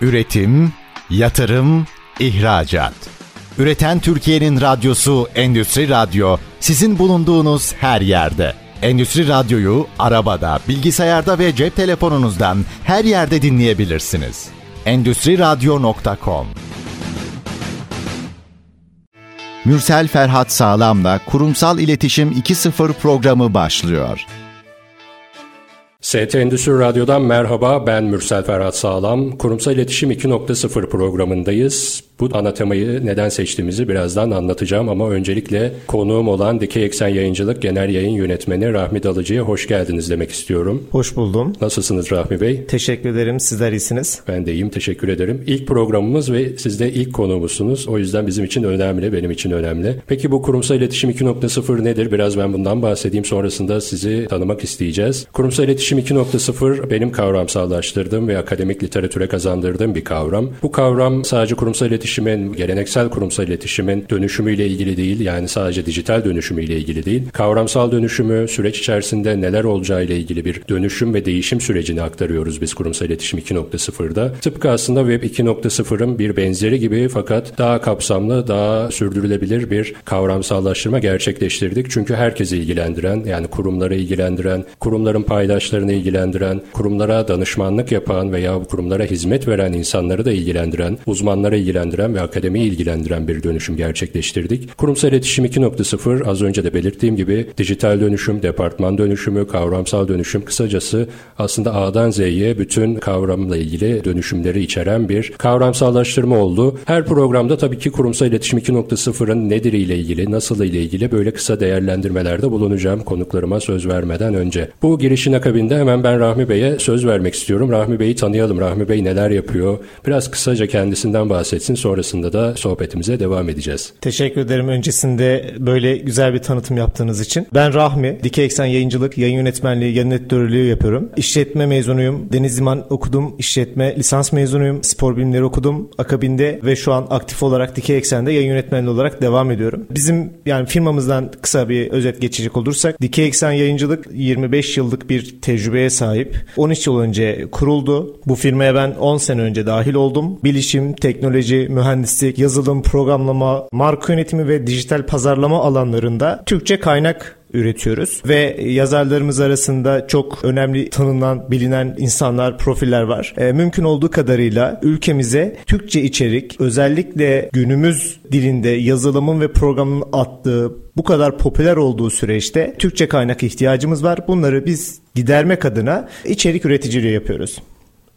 Üretim, yatırım, ihracat. Üreten Türkiye'nin radyosu Endüstri Radyo sizin bulunduğunuz her yerde. Endüstri Radyo'yu arabada, bilgisayarda ve cep telefonunuzdan her yerde dinleyebilirsiniz. Endüstri Radyo.com Mürsel Ferhat Sağlam'la Kurumsal İletişim 2.0 programı başlıyor. ST Endüstri Radyo'dan merhaba ben Mürsel Ferhat Sağlam. Kurumsal İletişim 2.0 programındayız. Bu ana temayı neden seçtiğimizi birazdan anlatacağım ama öncelikle konuğum olan Dikey Eksen Yayıncılık Genel Yayın Yönetmeni Rahmi Dalıcı'ya hoş geldiniz demek istiyorum. Hoş buldum. Nasılsınız Rahmi Bey? Teşekkür ederim. Sizler iyisiniz. Ben de iyiyim. Teşekkür ederim. İlk programımız ve siz de ilk konuğumuzsunuz. O yüzden bizim için önemli, benim için önemli. Peki bu kurumsal iletişim 2.0 nedir? Biraz ben bundan bahsedeyim. Sonrasında sizi tanımak isteyeceğiz. Kurumsal iletişim 2.0 benim kavramsallaştırdığım ve akademik literatüre kazandırdığım bir kavram. Bu kavram sadece kurumsal iletişimin, geleneksel kurumsal iletişimin dönüşümüyle ilgili değil. Yani sadece dijital dönüşümüyle ilgili değil. Kavramsal dönüşümü, süreç içerisinde neler olacağı ile ilgili bir dönüşüm ve değişim sürecini aktarıyoruz biz kurumsal iletişim 2.0'da. Tıpkı aslında Web 2.0'ın bir benzeri gibi fakat daha kapsamlı, daha sürdürülebilir bir kavramsallaştırma gerçekleştirdik. Çünkü herkesi ilgilendiren, yani kurumları ilgilendiren, kurumların paydaşlarını ilgilendiren, kurumlara danışmanlık yapan veya bu kurumlara hizmet veren insanları da ilgilendiren, uzmanları ilgilendiren ve akademiyi ilgilendiren bir dönüşüm gerçekleştirdik. Kurumsal iletişim 2.0 az önce de belirttiğim gibi dijital dönüşüm, departman dönüşümü, kavramsal dönüşüm kısacası aslında A'dan Z'ye bütün kavramla ilgili dönüşümleri içeren bir kavramsallaştırma oldu. Her programda tabii ki kurumsal iletişim 2.0'ın nedir ile ilgili, nasıl ile ilgili böyle kısa değerlendirmelerde bulunacağım konuklarıma söz vermeden önce. Bu girişin akabinde hemen ben Rahmi Bey'e söz vermek istiyorum. Rahmi Bey'i tanıyalım. Rahmi Bey neler yapıyor? Biraz kısaca kendisinden bahsetsin. Sonrasında da sohbetimize devam edeceğiz. Teşekkür ederim öncesinde böyle güzel bir tanıtım yaptığınız için. Ben Rahmi, Dikey Eksen Yayıncılık, Yayın Yönetmenliği, Yayın Editörlüğü yapıyorum. İşletme mezunuyum. Deniz Liman okudum. İşletme lisans mezunuyum. Spor bilimleri okudum. Akabinde ve şu an aktif olarak Dikey Eksen'de yayın yönetmenliği olarak devam ediyorum. Bizim yani firmamızdan kısa bir özet geçecek olursak Dikey Eksen Yayıncılık 25 yıllık bir tecrübeye sahip. 13 yıl önce kuruldu. Bu firmaya ben 10 sene önce dahil oldum. Bilişim, teknoloji, mühendislik, yazılım, programlama, marka yönetimi ve dijital pazarlama alanlarında Türkçe kaynak üretiyoruz ve yazarlarımız arasında çok önemli tanınan bilinen insanlar profiller var. E, mümkün olduğu kadarıyla ülkemize Türkçe içerik özellikle günümüz dilinde yazılımın ve programın attığı bu kadar popüler olduğu süreçte Türkçe kaynak ihtiyacımız var. Bunları biz gidermek adına içerik üreticiliği yapıyoruz.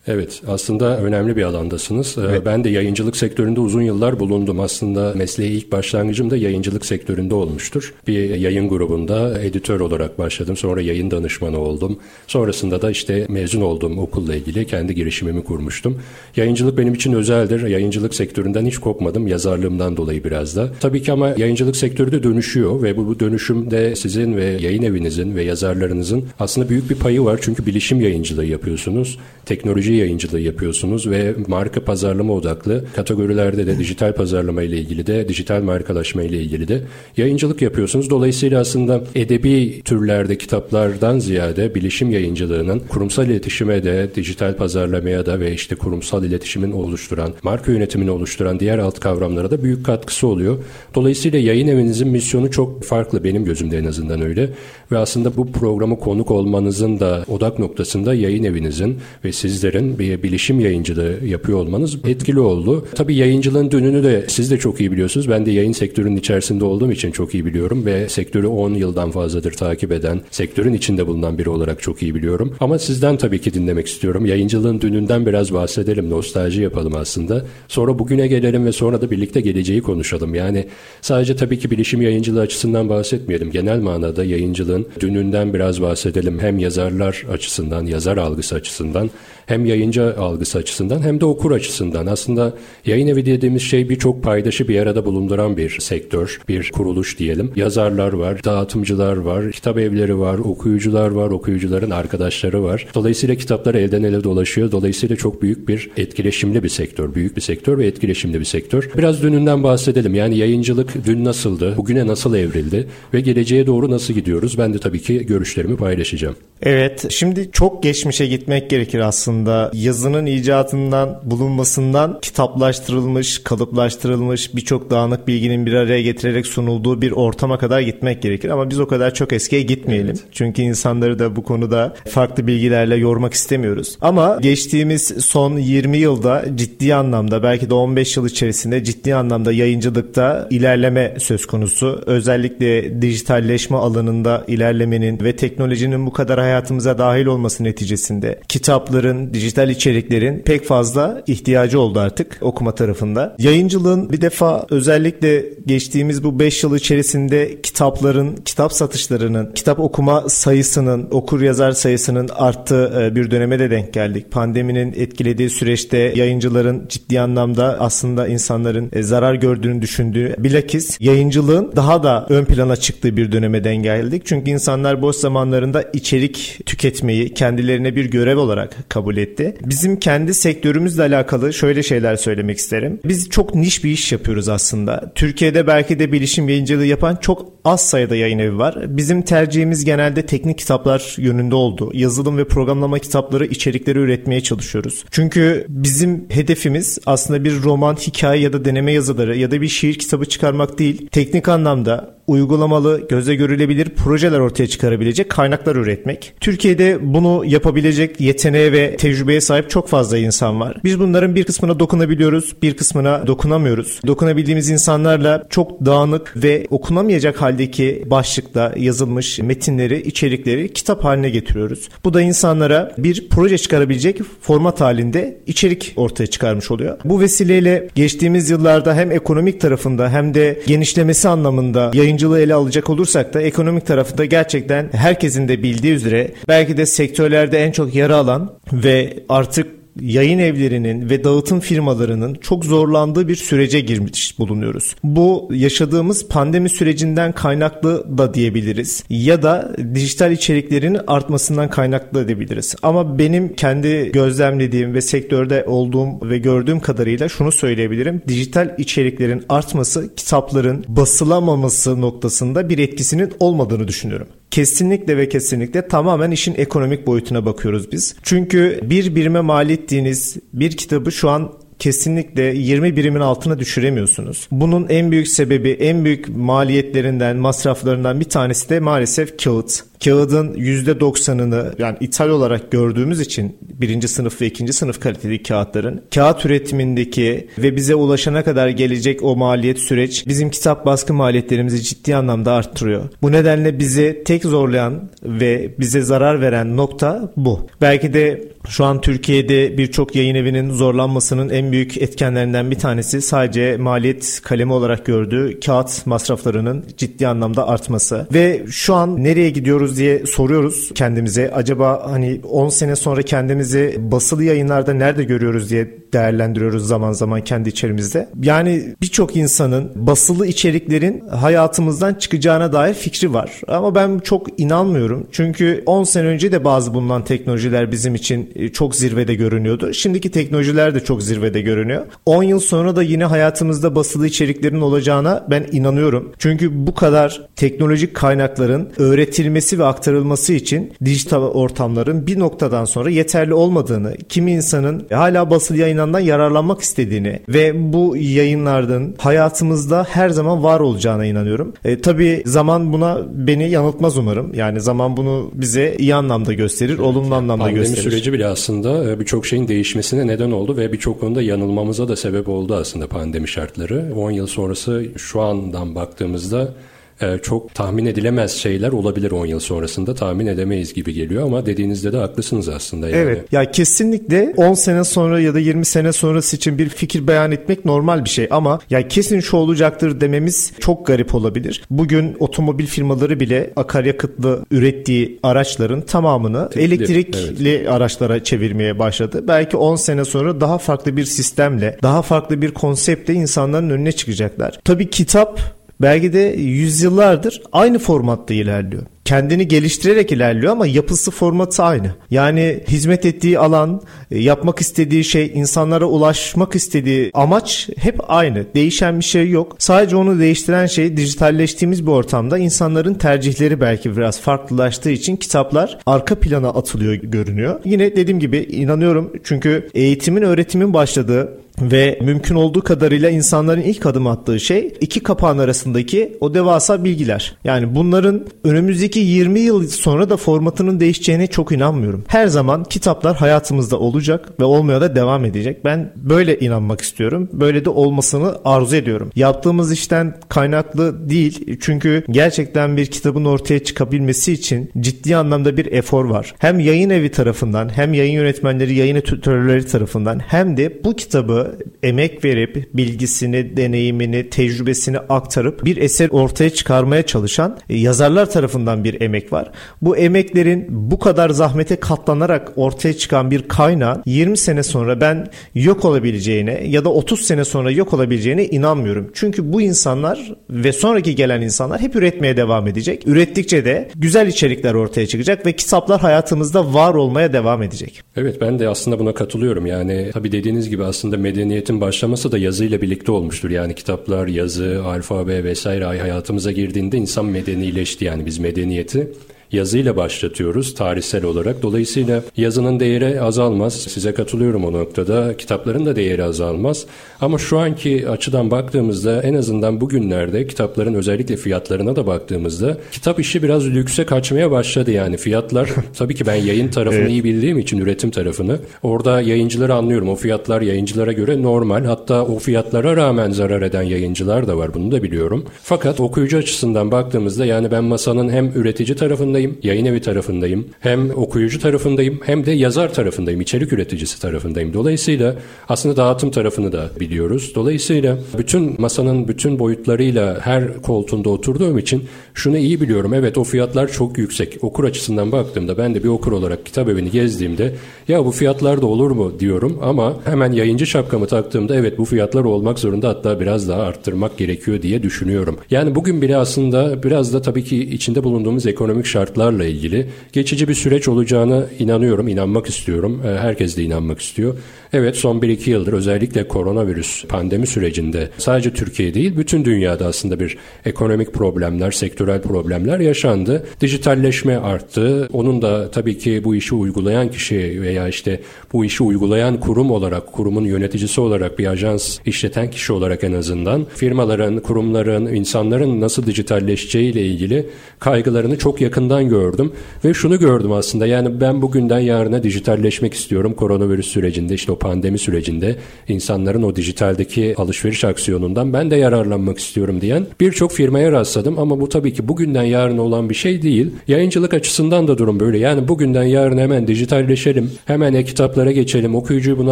Evet aslında önemli bir alandasınız. Evet. Ben de yayıncılık sektöründe uzun yıllar bulundum. Aslında mesleği ilk başlangıcım da yayıncılık sektöründe olmuştur. Bir yayın grubunda editör olarak başladım. Sonra yayın danışmanı oldum. Sonrasında da işte mezun olduğum okulla ilgili kendi girişimimi kurmuştum. Yayıncılık benim için özeldir. Yayıncılık sektöründen hiç kopmadım. Yazarlığımdan dolayı biraz da. Tabii ki ama yayıncılık sektörü de dönüşüyor ve bu, bu dönüşümde sizin ve yayın evinizin ve yazarlarınızın aslında büyük bir payı var. Çünkü bilişim yayıncılığı yapıyorsunuz. Teknoloji yayıncılığı yapıyorsunuz ve marka pazarlama odaklı kategorilerde de dijital pazarlama ile ilgili de dijital markalaşma ile ilgili de yayıncılık yapıyorsunuz. Dolayısıyla aslında edebi türlerde kitaplardan ziyade bilişim yayıncılığının kurumsal iletişime de dijital pazarlamaya da ve işte kurumsal iletişimin oluşturan, marka yönetimini oluşturan diğer alt kavramlara da büyük katkısı oluyor. Dolayısıyla yayın evinizin misyonu çok farklı benim gözümde en azından öyle. Ve aslında bu programı konuk olmanızın da odak noktasında yayın evinizin ve sizlerin bir bilişim yayıncılığı yapıyor olmanız etkili oldu. Tabii yayıncılığın dönünü de siz de çok iyi biliyorsunuz. Ben de yayın sektörünün içerisinde olduğum için çok iyi biliyorum ve sektörü 10 yıldan fazladır takip eden, sektörün içinde bulunan biri olarak çok iyi biliyorum. Ama sizden tabii ki dinlemek istiyorum. Yayıncılığın dönünden biraz bahsedelim, nostalji yapalım aslında. Sonra bugüne gelelim ve sonra da birlikte geleceği konuşalım. Yani sadece tabii ki bilişim yayıncılığı açısından bahsetmeyelim. Genel manada yayıncılığın dönünden biraz bahsedelim. Hem yazarlar açısından, yazar algısı açısından hem yayıncı algısı açısından hem de okur açısından. Aslında yayın evi dediğimiz şey birçok paydaşı bir arada bulunduran bir sektör, bir kuruluş diyelim. Yazarlar var, dağıtımcılar var, kitap evleri var, okuyucular var, okuyucuların arkadaşları var. Dolayısıyla kitaplar elden ele dolaşıyor. Dolayısıyla çok büyük bir etkileşimli bir sektör. Büyük bir sektör ve etkileşimli bir sektör. Biraz dününden bahsedelim. Yani yayıncılık dün nasıldı, bugüne nasıl evrildi ve geleceğe doğru nasıl gidiyoruz? Ben de tabii ki görüşlerimi paylaşacağım. Evet, şimdi çok geçmişe gitmek gerekir aslında da yazının icatından bulunmasından kitaplaştırılmış, kalıplaştırılmış birçok dağınık bilginin bir araya getirerek sunulduğu bir ortama kadar gitmek gerekir. Ama biz o kadar çok eskiye gitmeyelim. Evet. Çünkü insanları da bu konuda farklı bilgilerle yormak istemiyoruz. Ama geçtiğimiz son 20 yılda ciddi anlamda belki de 15 yıl içerisinde ciddi anlamda yayıncılıkta ilerleme söz konusu. Özellikle dijitalleşme alanında ilerlemenin ve teknolojinin bu kadar hayatımıza dahil olması neticesinde kitapların, dijital içeriklerin pek fazla ihtiyacı oldu artık okuma tarafında. Yayıncılığın bir defa özellikle geçtiğimiz bu 5 yıl içerisinde kitapların, kitap satışlarının, kitap okuma sayısının, okur yazar sayısının arttığı e, bir döneme de denk geldik. Pandeminin etkilediği süreçte yayıncıların ciddi anlamda aslında insanların e, zarar gördüğünü düşündüğü bilakis yayıncılığın daha da ön plana çıktığı bir döneme denk geldik. Çünkü insanlar boş zamanlarında içerik tüketmeyi kendilerine bir görev olarak kabul etti. Bizim kendi sektörümüzle alakalı şöyle şeyler söylemek isterim. Biz çok niş bir iş yapıyoruz aslında. Türkiye'de belki de bilişim yayıncılığı yapan çok az sayıda yayın evi var. Bizim tercihimiz genelde teknik kitaplar yönünde oldu. Yazılım ve programlama kitapları içerikleri üretmeye çalışıyoruz. Çünkü bizim hedefimiz aslında bir roman, hikaye ya da deneme yazıları ya da bir şiir kitabı çıkarmak değil. Teknik anlamda uygulamalı, göze görülebilir projeler ortaya çıkarabilecek kaynaklar üretmek. Türkiye'de bunu yapabilecek yeteneğe ve tecrübeye sahip çok fazla insan var. Biz bunların bir kısmına dokunabiliyoruz, bir kısmına dokunamıyoruz. Dokunabildiğimiz insanlarla çok dağınık ve okunamayacak haldeki başlıkta yazılmış metinleri, içerikleri kitap haline getiriyoruz. Bu da insanlara bir proje çıkarabilecek format halinde içerik ortaya çıkarmış oluyor. Bu vesileyle geçtiğimiz yıllarda hem ekonomik tarafında hem de genişlemesi anlamında yayın yayıncılığı ele alacak olursak da ekonomik tarafında gerçekten herkesin de bildiği üzere belki de sektörlerde en çok yara alan ve artık yayın evlerinin ve dağıtım firmalarının çok zorlandığı bir sürece girmiş bulunuyoruz. Bu yaşadığımız pandemi sürecinden kaynaklı da diyebiliriz ya da dijital içeriklerin artmasından kaynaklı da diyebiliriz. Ama benim kendi gözlemlediğim ve sektörde olduğum ve gördüğüm kadarıyla şunu söyleyebilirim. Dijital içeriklerin artması kitapların basılamaması noktasında bir etkisinin olmadığını düşünüyorum kesinlikle ve kesinlikle tamamen işin ekonomik boyutuna bakıyoruz biz. Çünkü bir birime mal ettiğiniz bir kitabı şu an kesinlikle 20 birimin altına düşüremiyorsunuz. Bunun en büyük sebebi, en büyük maliyetlerinden, masraflarından bir tanesi de maalesef kağıt kağıdın %90'ını yani ithal olarak gördüğümüz için birinci sınıf ve ikinci sınıf kaliteli kağıtların kağıt üretimindeki ve bize ulaşana kadar gelecek o maliyet süreç bizim kitap baskı maliyetlerimizi ciddi anlamda arttırıyor. Bu nedenle bizi tek zorlayan ve bize zarar veren nokta bu. Belki de şu an Türkiye'de birçok yayın evinin zorlanmasının en büyük etkenlerinden bir tanesi sadece maliyet kalemi olarak gördüğü kağıt masraflarının ciddi anlamda artması. Ve şu an nereye gidiyoruz yapıyoruz diye soruyoruz kendimize. Acaba hani 10 sene sonra kendimizi basılı yayınlarda nerede görüyoruz diye değerlendiriyoruz zaman zaman kendi içerimizde. Yani birçok insanın basılı içeriklerin hayatımızdan çıkacağına dair fikri var. Ama ben çok inanmıyorum. Çünkü 10 sene önce de bazı bulunan teknolojiler bizim için e, çok zirvede görünüyordu. Şimdiki teknolojiler de çok zirvede görünüyor. 10 yıl sonra da yine hayatımızda basılı içeriklerin olacağına ben inanıyorum. Çünkü bu kadar teknolojik kaynakların öğretilmesi ve aktarılması için dijital ortamların bir noktadan sonra yeterli olmadığını, kimi insanın hala basılı yayınlar yayınlarından yararlanmak istediğini ve bu yayınlardan hayatımızda her zaman var olacağına inanıyorum. E, tabii zaman buna beni yanıltmaz umarım. Yani zaman bunu bize iyi anlamda gösterir, olumlu anlamda Pandemi gösterir. süreci bile aslında e, birçok şeyin değişmesine neden oldu ve birçok konuda yanılmamıza da sebep oldu aslında pandemi şartları. 10 yıl sonrası şu andan baktığımızda e, çok tahmin edilemez şeyler olabilir 10 yıl sonrasında tahmin edemeyiz gibi geliyor ama dediğinizde de haklısınız aslında. Yani. Evet ya kesinlikle 10 sene sonra ya da 20 sene sonrası için bir fikir beyan etmek normal bir şey ama ya kesin şu olacaktır dememiz çok garip olabilir. Bugün otomobil firmaları bile akaryakıtlı ürettiği araçların tamamını Tekli, elektrikli evet. araçlara çevirmeye başladı. Belki 10 sene sonra daha farklı bir sistemle, daha farklı bir konseptle insanların önüne çıkacaklar. Tabii kitap belki de yüzyıllardır aynı formatta ilerliyor. kendini geliştirerek ilerliyor ama yapısı formatı aynı. Yani hizmet ettiği alan, e, yapmak istediği şey, insanlara ulaşmak istediği amaç hep aynı. Değişen bir şey yok. Sadece onu değiştiren şey dijitalleştiğimiz bir ortamda insanların tercihleri belki biraz farklılaştığı için kitaplar arka plana atılıyor görünüyor. Yine dediğim gibi inanıyorum çünkü eğitimin öğretimin başladığı ve mümkün olduğu kadarıyla insanların ilk adım attığı şey iki kapağın arasındaki o devasa bilgiler. Yani bunların önümüzdeki 20 yıl sonra da formatının değişeceğine çok inanmıyorum. Her zaman kitaplar hayatımızda olacak ve olmaya da devam edecek. Ben böyle inanmak istiyorum. Böyle de olmasını arzu ediyorum. Yaptığımız işten kaynaklı değil. Çünkü gerçekten bir kitabın ortaya çıkabilmesi için ciddi anlamda bir efor var. Hem yayın evi tarafından hem yayın yönetmenleri, yayın editörleri tarafından hem de bu kitabı emek verip bilgisini, deneyimini, tecrübesini aktarıp bir eser ortaya çıkarmaya çalışan e, yazarlar tarafından bir emek var. Bu emeklerin bu kadar zahmete katlanarak ortaya çıkan bir kaynağın 20 sene sonra ben yok olabileceğine ya da 30 sene sonra yok olabileceğine inanmıyorum. Çünkü bu insanlar ve sonraki gelen insanlar hep üretmeye devam edecek. Ürettikçe de güzel içerikler ortaya çıkacak ve kitaplar hayatımızda var olmaya devam edecek. Evet ben de aslında buna katılıyorum. Yani tabii dediğiniz gibi aslında medeniyetin başlaması da yazıyla birlikte olmuştur. Yani kitaplar, yazı, alfabe vesaire hayatımıza girdiğinde insan medenileşti. Yani biz medeniyeti yazıyla başlatıyoruz tarihsel olarak. Dolayısıyla yazının değeri azalmaz. Size katılıyorum o noktada. Kitapların da değeri azalmaz. Ama şu anki açıdan baktığımızda en azından bugünlerde kitapların özellikle fiyatlarına da baktığımızda kitap işi biraz lükse kaçmaya başladı yani. Fiyatlar tabii ki ben yayın tarafını evet. iyi bildiğim için üretim tarafını orada yayıncıları anlıyorum. O fiyatlar yayıncılara göre normal. Hatta o fiyatlara rağmen zarar eden yayıncılar da var. Bunu da biliyorum. Fakat okuyucu açısından baktığımızda yani ben masanın hem üretici tarafındayım tarafındayım, yayın evi tarafındayım, hem okuyucu tarafındayım hem de yazar tarafındayım, içerik üreticisi tarafındayım. Dolayısıyla aslında dağıtım tarafını da biliyoruz. Dolayısıyla bütün masanın bütün boyutlarıyla her koltuğunda oturduğum için şunu iyi biliyorum. Evet o fiyatlar çok yüksek. Okur açısından baktığımda ben de bir okur olarak kitap evini gezdiğimde ya bu fiyatlar da olur mu diyorum ama hemen yayıncı şapkamı taktığımda evet bu fiyatlar olmak zorunda hatta biraz daha arttırmak gerekiyor diye düşünüyorum. Yani bugün bile aslında biraz da tabii ki içinde bulunduğumuz ekonomik şartlarla ilgili geçici bir süreç olacağına inanıyorum, inanmak istiyorum. Ee, herkes de inanmak istiyor. Evet son 1-2 yıldır özellikle koronavirüs pandemi sürecinde sadece Türkiye değil bütün dünyada aslında bir ekonomik problemler, sektörel problemler yaşandı. Dijitalleşme arttı. Onun da tabii ki bu işi uygulayan kişi veya işte bu işi uygulayan kurum olarak, kurumun yöneticisi olarak bir ajans işleten kişi olarak en azından firmaların, kurumların, insanların nasıl dijitalleşeceği ile ilgili kaygılarını çok yakından gördüm ve şunu gördüm aslında yani ben bugünden yarına dijitalleşmek istiyorum koronavirüs sürecinde işte o pandemi sürecinde insanların o dijitaldeki alışveriş aksiyonundan ben de yararlanmak istiyorum diyen birçok firmaya rastladım ama bu tabii ki bugünden yarına olan bir şey değil. Yayıncılık açısından da durum böyle. Yani bugünden yarın hemen dijitalleşelim, hemen e-kitaplara geçelim, okuyucuyu buna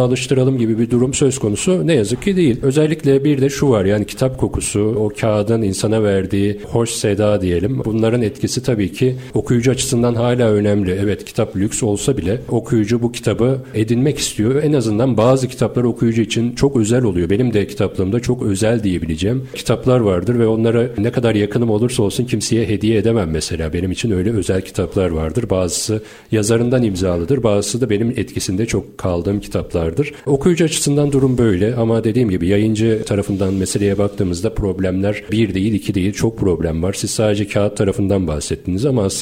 alıştıralım gibi bir durum söz konusu ne yazık ki değil. Özellikle bir de şu var yani kitap kokusu, o kağıdın insana verdiği hoş seda diyelim. Bunların etkisi tabii ki okuyucu açısından hala önemli. Evet kitap lüks olsa bile okuyucu bu kitabı edinmek istiyor. En azından bazı kitaplar okuyucu için çok özel oluyor. Benim de kitaplığımda çok özel diyebileceğim kitaplar vardır ve onlara ne kadar yakınım olursa olsun kimseye hediye edemem mesela. Benim için öyle özel kitaplar vardır. Bazısı yazarından imzalıdır. Bazısı da benim etkisinde çok kaldığım kitaplardır. Okuyucu açısından durum böyle ama dediğim gibi yayıncı tarafından meseleye baktığımızda problemler bir değil iki değil çok problem var. Siz sadece kağıt tarafından bahsettiniz ama aslında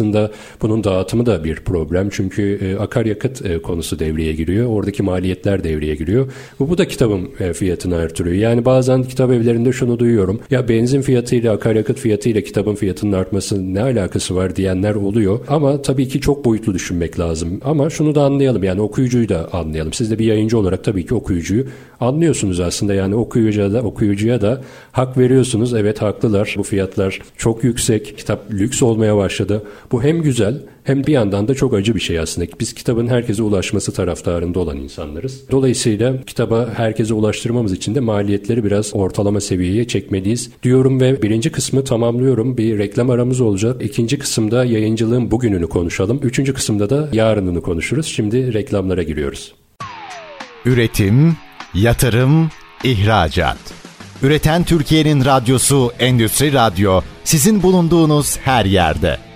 bunun dağıtımı da bir problem. Çünkü e, akaryakıt e, konusu devreye giriyor. Oradaki maliyetler devreye giriyor. Bu, bu da kitabın e, fiyatını artırıyor. Yani bazen kitap evlerinde şunu duyuyorum. Ya benzin fiyatıyla akaryakıt fiyatıyla kitabın fiyatının artması ne alakası var diyenler oluyor. Ama tabii ki çok boyutlu düşünmek lazım. Ama şunu da anlayalım yani okuyucuyu da anlayalım. Siz de bir yayıncı olarak tabii ki okuyucuyu anlıyorsunuz aslında. Yani okuyucuya da okuyucuya da hak veriyorsunuz. Evet haklılar. Bu fiyatlar çok yüksek. Kitap lüks olmaya başladı. Bu hem güzel hem bir yandan da çok acı bir şey aslında. Biz kitabın herkese ulaşması taraftarında olan insanlarız. Dolayısıyla kitaba herkese ulaştırmamız için de maliyetleri biraz ortalama seviyeye çekmeliyiz diyorum ve birinci kısmı tamamlıyorum. Bir reklam aramız olacak. İkinci kısımda yayıncılığın bugününü konuşalım. Üçüncü kısımda da yarınını konuşuruz. Şimdi reklamlara giriyoruz. Üretim, yatırım, ihracat. Üreten Türkiye'nin radyosu Endüstri Radyo sizin bulunduğunuz her yerde.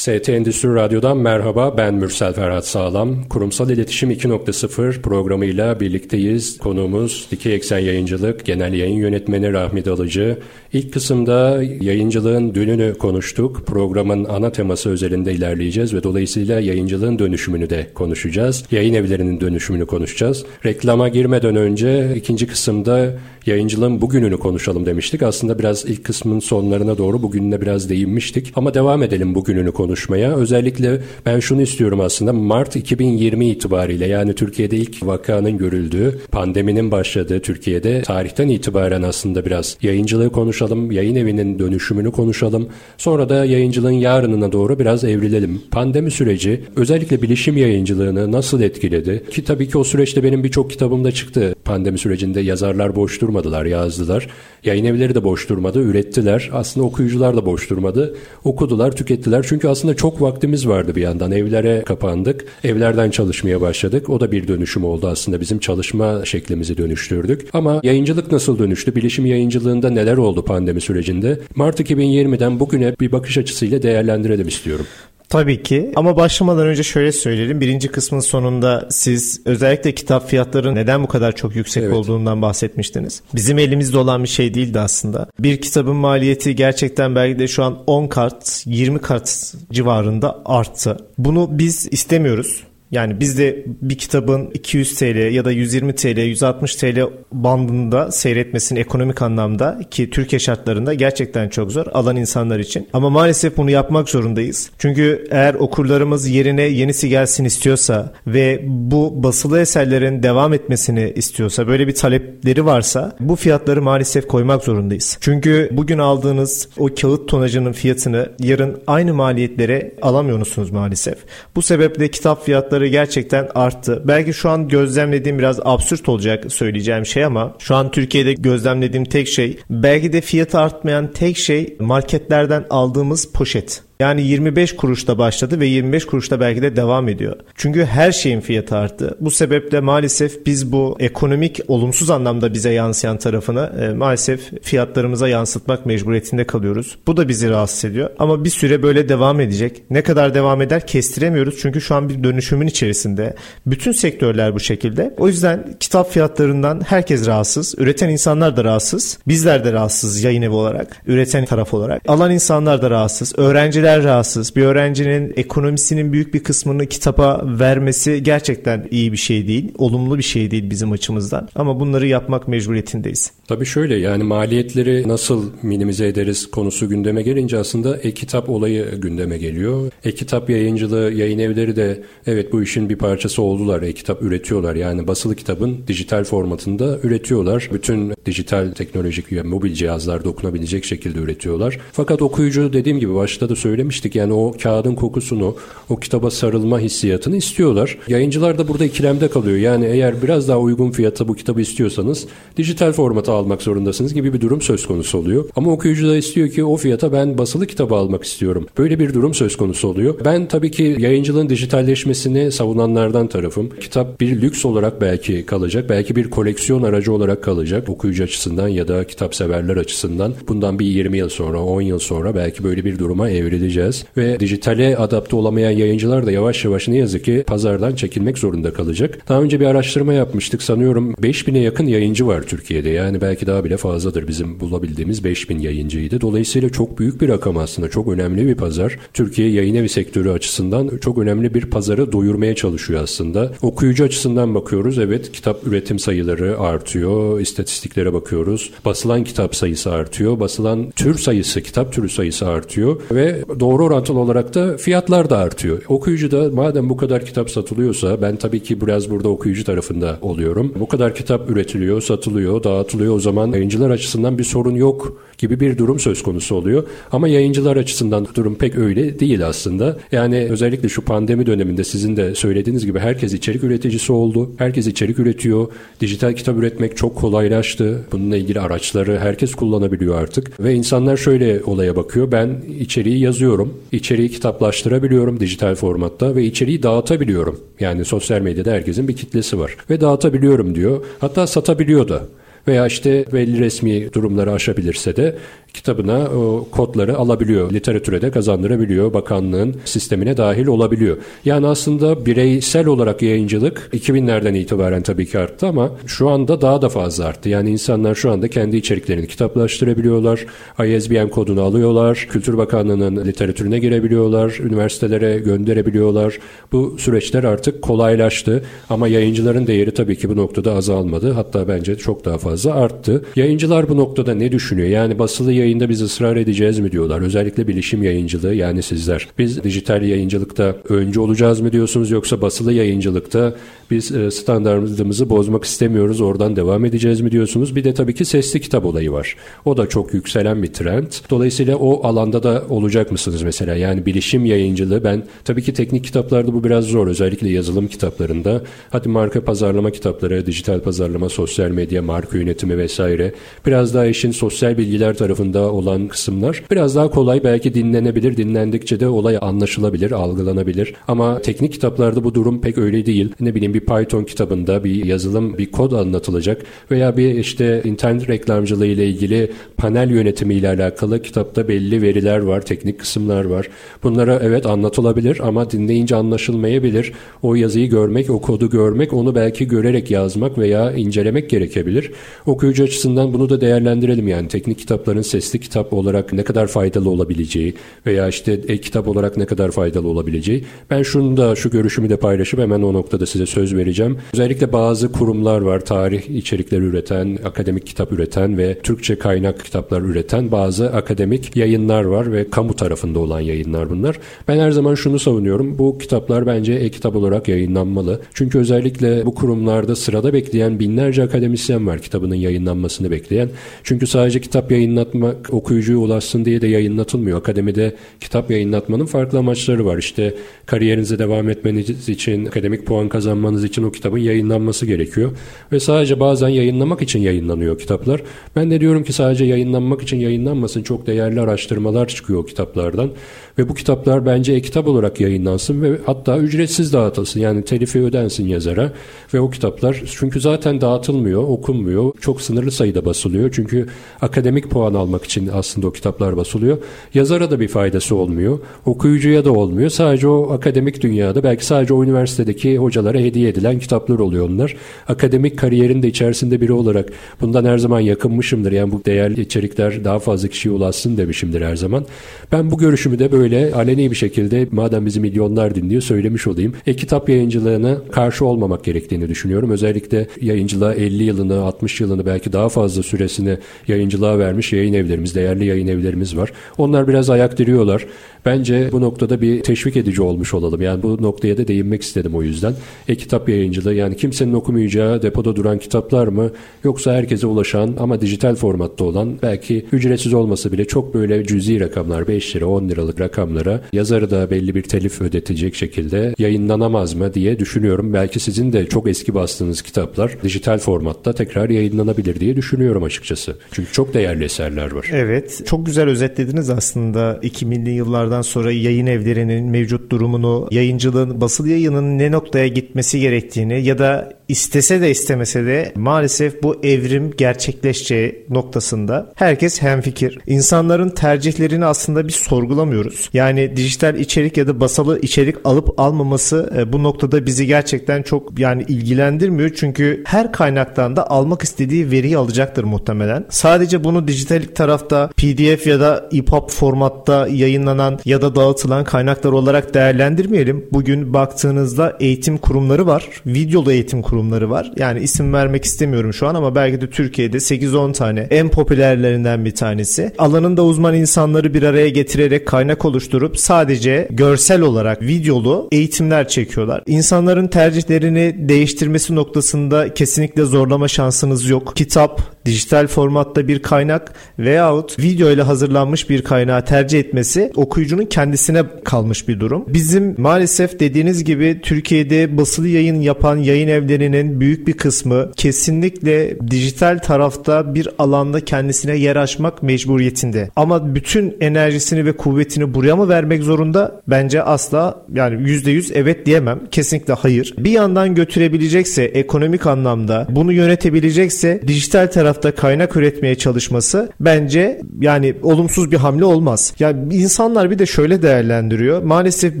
ST Endüstri Radyo'dan merhaba ben Mürsel Ferhat Sağlam. Kurumsal İletişim 2.0 programıyla birlikteyiz. Konuğumuz Dikey Eksen Yayıncılık Genel Yayın Yönetmeni Rahmi Dalıcı. İlk kısımda yayıncılığın dönünü konuştuk. Programın ana teması özelinde ilerleyeceğiz ve dolayısıyla yayıncılığın dönüşümünü de konuşacağız. Yayın evlerinin dönüşümünü konuşacağız. Reklama girmeden önce ikinci kısımda yayıncılığın bugününü konuşalım demiştik. Aslında biraz ilk kısmın sonlarına doğru bugününe biraz değinmiştik. Ama devam edelim bugününü konuşmaya. Özellikle ben şunu istiyorum aslında Mart 2020 itibariyle yani Türkiye'de ilk vakanın görüldüğü, pandeminin başladığı Türkiye'de tarihten itibaren aslında biraz yayıncılığı konuşalım, yayın evinin dönüşümünü konuşalım. Sonra da yayıncılığın yarınına doğru biraz evrilelim. Pandemi süreci özellikle bilişim yayıncılığını nasıl etkiledi? Ki tabii ki o süreçte benim birçok kitabımda çıktı. Pandemi sürecinde yazarlar boş durmadılar, yazdılar. Yayın evleri de boş durmadı, ürettiler. Aslında okuyucular da boş durmadı. Okudular, tükettiler. Çünkü aslında çok vaktimiz vardı bir yandan. Evlere kapandık. Evlerden çalışmaya başladık. O da bir dönüşüm oldu aslında. Bizim çalışma şeklimizi dönüştürdük. Ama yayıncılık nasıl dönüştü? Bilişim yayıncılığında neler oldu pandemi sürecinde? Mart 2020'den bugüne bir bakış açısıyla değerlendirelim istiyorum. Tabii ki ama başlamadan önce şöyle söyleyelim. Birinci kısmın sonunda siz özellikle kitap fiyatları neden bu kadar çok yüksek evet. olduğundan bahsetmiştiniz. Bizim elimizde olan bir şey değildi aslında. Bir kitabın maliyeti gerçekten belki de şu an 10 kart, 20 kart civarında arttı. Bunu biz istemiyoruz. Yani biz de bir kitabın 200 TL ya da 120 TL, 160 TL bandında seyretmesini ekonomik anlamda ki Türkiye şartlarında gerçekten çok zor alan insanlar için. Ama maalesef bunu yapmak zorundayız. Çünkü eğer okurlarımız yerine yenisi gelsin istiyorsa ve bu basılı eserlerin devam etmesini istiyorsa, böyle bir talepleri varsa bu fiyatları maalesef koymak zorundayız. Çünkü bugün aldığınız o kağıt tonajının fiyatını yarın aynı maliyetlere alamıyorsunuz maalesef. Bu sebeple kitap fiyatları fiyatları gerçekten arttı. Belki şu an gözlemlediğim biraz absürt olacak söyleyeceğim şey ama şu an Türkiye'de gözlemlediğim tek şey belki de fiyatı artmayan tek şey marketlerden aldığımız poşet. Yani 25 kuruşta başladı ve 25 kuruşta belki de devam ediyor. Çünkü her şeyin fiyatı arttı. Bu sebeple maalesef biz bu ekonomik olumsuz anlamda bize yansıyan tarafını e, maalesef fiyatlarımıza yansıtmak mecburiyetinde kalıyoruz. Bu da bizi rahatsız ediyor. Ama bir süre böyle devam edecek. Ne kadar devam eder kestiremiyoruz. Çünkü şu an bir dönüşümün içerisinde. Bütün sektörler bu şekilde. O yüzden kitap fiyatlarından herkes rahatsız. Üreten insanlar da rahatsız. Bizler de rahatsız yayın evi olarak. Üreten taraf olarak. Alan insanlar da rahatsız. Öğrenciler öğrenciler rahatsız. Bir öğrencinin ekonomisinin büyük bir kısmını kitaba vermesi gerçekten iyi bir şey değil. Olumlu bir şey değil bizim açımızdan. Ama bunları yapmak mecburiyetindeyiz. Tabii şöyle yani maliyetleri nasıl minimize ederiz konusu gündeme gelince aslında e-kitap olayı gündeme geliyor. E-kitap yayıncılığı, yayın evleri de evet bu işin bir parçası oldular. E-kitap üretiyorlar. Yani basılı kitabın dijital formatında üretiyorlar. Bütün dijital teknolojik ve mobil cihazlarda okunabilecek şekilde üretiyorlar. Fakat okuyucu dediğim gibi başta da söyledim söylemiştik. Yani o kağıdın kokusunu, o kitaba sarılma hissiyatını istiyorlar. Yayıncılar da burada ikilemde kalıyor. Yani eğer biraz daha uygun fiyata bu kitabı istiyorsanız dijital formata almak zorundasınız gibi bir durum söz konusu oluyor. Ama okuyucu da istiyor ki o fiyata ben basılı kitabı almak istiyorum. Böyle bir durum söz konusu oluyor. Ben tabii ki yayıncılığın dijitalleşmesini savunanlardan tarafım. Kitap bir lüks olarak belki kalacak. Belki bir koleksiyon aracı olarak kalacak. Okuyucu açısından ya da kitap severler açısından. Bundan bir 20 yıl sonra, 10 yıl sonra belki böyle bir duruma evrilecek edeceğiz. Ve dijitale adapte olamayan yayıncılar da yavaş yavaş ne yazık ki pazardan çekilmek zorunda kalacak. Daha önce bir araştırma yapmıştık. Sanıyorum 5000'e yakın yayıncı var Türkiye'de. Yani belki daha bile fazladır bizim bulabildiğimiz 5000 yayıncıydı. Dolayısıyla çok büyük bir rakam aslında. Çok önemli bir pazar. Türkiye yayın evi sektörü açısından çok önemli bir pazarı doyurmaya çalışıyor aslında. Okuyucu açısından bakıyoruz. Evet kitap üretim sayıları artıyor. İstatistiklere bakıyoruz. Basılan kitap sayısı artıyor. Basılan tür sayısı, kitap türü sayısı artıyor ve doğru orantılı olarak da fiyatlar da artıyor. Okuyucu da madem bu kadar kitap satılıyorsa ben tabii ki biraz burada okuyucu tarafında oluyorum. Bu kadar kitap üretiliyor, satılıyor, dağıtılıyor o zaman yayıncılar açısından bir sorun yok gibi bir durum söz konusu oluyor. Ama yayıncılar açısından durum pek öyle değil aslında. Yani özellikle şu pandemi döneminde sizin de söylediğiniz gibi herkes içerik üreticisi oldu. Herkes içerik üretiyor. Dijital kitap üretmek çok kolaylaştı. Bununla ilgili araçları herkes kullanabiliyor artık. Ve insanlar şöyle olaya bakıyor. Ben içeriği yazıyorum yazıyorum. İçeriği kitaplaştırabiliyorum dijital formatta ve içeriği dağıtabiliyorum. Yani sosyal medyada herkesin bir kitlesi var. Ve dağıtabiliyorum diyor. Hatta satabiliyor da veya işte belli resmi durumları aşabilirse de kitabına o kodları alabiliyor. Literatüre de kazandırabiliyor. Bakanlığın sistemine dahil olabiliyor. Yani aslında bireysel olarak yayıncılık 2000'lerden itibaren tabii ki arttı ama şu anda daha da fazla arttı. Yani insanlar şu anda kendi içeriklerini kitaplaştırabiliyorlar. ISBN kodunu alıyorlar. Kültür Bakanlığı'nın literatürüne girebiliyorlar. Üniversitelere gönderebiliyorlar. Bu süreçler artık kolaylaştı. Ama yayıncıların değeri tabii ki bu noktada azalmadı. Hatta bence çok daha fazla arttı. Yayıncılar bu noktada ne düşünüyor? Yani basılı yayında biz ısrar edeceğiz mi diyorlar. Özellikle bilişim yayıncılığı yani sizler. Biz dijital yayıncılıkta önce olacağız mı diyorsunuz yoksa basılı yayıncılıkta biz e, standartımızı bozmak istemiyoruz oradan devam edeceğiz mi diyorsunuz. Bir de tabii ki sesli kitap olayı var. O da çok yükselen bir trend. Dolayısıyla o alanda da olacak mısınız mesela? Yani bilişim yayıncılığı ben tabii ki teknik kitaplarda bu biraz zor. Özellikle yazılım kitaplarında. Hadi marka pazarlama kitapları, dijital pazarlama, sosyal medya, marka yönetimi vesaire. Biraz daha işin sosyal bilgiler tarafında olan kısımlar biraz daha kolay belki dinlenebilir. Dinlendikçe de olay anlaşılabilir, algılanabilir. Ama teknik kitaplarda bu durum pek öyle değil. Ne bileyim bir Python kitabında bir yazılım, bir kod anlatılacak veya bir işte internet reklamcılığı ile ilgili panel yönetimi ile alakalı kitapta belli veriler var, teknik kısımlar var. Bunlara evet anlatılabilir ama dinleyince anlaşılmayabilir. O yazıyı görmek, o kodu görmek, onu belki görerek yazmak veya incelemek gerekebilir. Okuyucu açısından bunu da değerlendirelim yani teknik kitapların sesli kitap olarak ne kadar faydalı olabileceği veya işte e-kitap olarak ne kadar faydalı olabileceği. Ben şunu da şu görüşümü de paylaşıp hemen o noktada size söz vereceğim. Özellikle bazı kurumlar var tarih içerikleri üreten, akademik kitap üreten ve Türkçe kaynak kitaplar üreten bazı akademik yayınlar var ve kamu tarafında olan yayınlar bunlar. Ben her zaman şunu savunuyorum. Bu kitaplar bence e-kitap olarak yayınlanmalı. Çünkü özellikle bu kurumlarda sırada bekleyen binlerce akademisyen var kitabının yayınlanmasını bekleyen. Çünkü sadece kitap yayınlatmak okuyucuya ulaşsın diye de yayınlatılmıyor. Akademide kitap yayınlatmanın farklı amaçları var. İşte kariyerinize devam etmeniz için, akademik puan kazanmanız için o kitabın yayınlanması gerekiyor. Ve sadece bazen yayınlamak için yayınlanıyor kitaplar. Ben de diyorum ki sadece yayınlanmak için yayınlanmasın. Çok değerli araştırmalar çıkıyor o kitaplardan. Ve bu kitaplar bence e-kitap olarak yayınlansın ve hatta ücretsiz dağıtılsın. Yani telifi ödensin yazara ve o kitaplar çünkü zaten dağıtılmıyor, okunmuyor. Çok sınırlı sayıda basılıyor. Çünkü akademik puan almak için aslında o kitaplar basılıyor. Yazara da bir faydası olmuyor. Okuyucuya da olmuyor. Sadece o akademik dünyada belki sadece o üniversitedeki hocalara hediye edilen kitaplar oluyor onlar. Akademik kariyerin de içerisinde biri olarak bundan her zaman yakınmışımdır. Yani bu değerli içerikler daha fazla kişiye ulaşsın demişimdir her zaman. Ben bu görüşümü de böyle aleni bir şekilde madem bizi milyonlar dinliyor söylemiş olayım. E-kitap yayıncılığına karşı olmamak gerektiğini düşünüyorum. Özellikle yayıncılığa 50 yılını 60 yılını belki daha fazla süresini yayıncılığa vermiş yayın evlerimiz, değerli yayın evlerimiz var. Onlar biraz ayak diriyorlar. Bence bu noktada bir teşvik edici olmuş olalım. Yani bu noktaya da değinmek istedim o yüzden. E-kitap yayıncılığı yani kimsenin okumayacağı depoda duran kitaplar mı yoksa herkese ulaşan ama dijital formatta olan belki ücretsiz olmasa bile çok böyle cüzi rakamlar 5 lira 10 liralık rakamlara yazarı da belli bir telif ödetecek şekilde yayınlanamaz mı diye düşünüyorum. Belki sizin de çok eski bastığınız kitaplar dijital formatta tekrar yayınlanabilir diye düşünüyorum açıkçası. Çünkü çok değerli eserler var. Evet. Çok güzel özetlediniz aslında 2000'li yıllar yıllardan sonra yayın evlerinin mevcut durumunu, yayıncılığın, basılı yayının ne noktaya gitmesi gerektiğini ya da istese de istemese de maalesef bu evrim gerçekleşeceği noktasında herkes hemfikir. İnsanların tercihlerini aslında bir sorgulamıyoruz. Yani dijital içerik ya da basılı içerik alıp almaması e, bu noktada bizi gerçekten çok yani ilgilendirmiyor. Çünkü her kaynaktan da almak istediği veriyi alacaktır muhtemelen. Sadece bunu dijital tarafta PDF ya da EPUB formatta yayınlanan ya da dağıtılan kaynaklar olarak değerlendirmeyelim. Bugün baktığınızda eğitim kurumları var. Videolu eğitim kurumları var. Yani isim vermek istemiyorum şu an ama belki de Türkiye'de 8-10 tane en popülerlerinden bir tanesi. Alanında uzman insanları bir araya getirerek kaynak oluşturup sadece görsel olarak videolu eğitimler çekiyorlar. İnsanların tercihlerini değiştirmesi noktasında kesinlikle zorlama şansınız yok. Kitap, dijital formatta bir kaynak veyahut video ile hazırlanmış bir kaynağı tercih etmesi okuyucunun kendisine kalmış bir durum. Bizim maalesef dediğiniz gibi Türkiye'de basılı yayın yapan yayın evlerinin büyük bir kısmı kesinlikle dijital tarafta bir alanda kendisine yer açmak mecburiyetinde. Ama bütün enerjisini ve kuvvetini buraya mı vermek zorunda? Bence asla yani %100 evet diyemem. Kesinlikle hayır. Bir yandan götürebilecekse ekonomik anlamda bunu yönetebilecekse dijital tarafta kaynak üretmeye çalışması bence yani olumsuz bir hamle olmaz. Yani insanlar bir de şöyle değerlendiriyor. Maalesef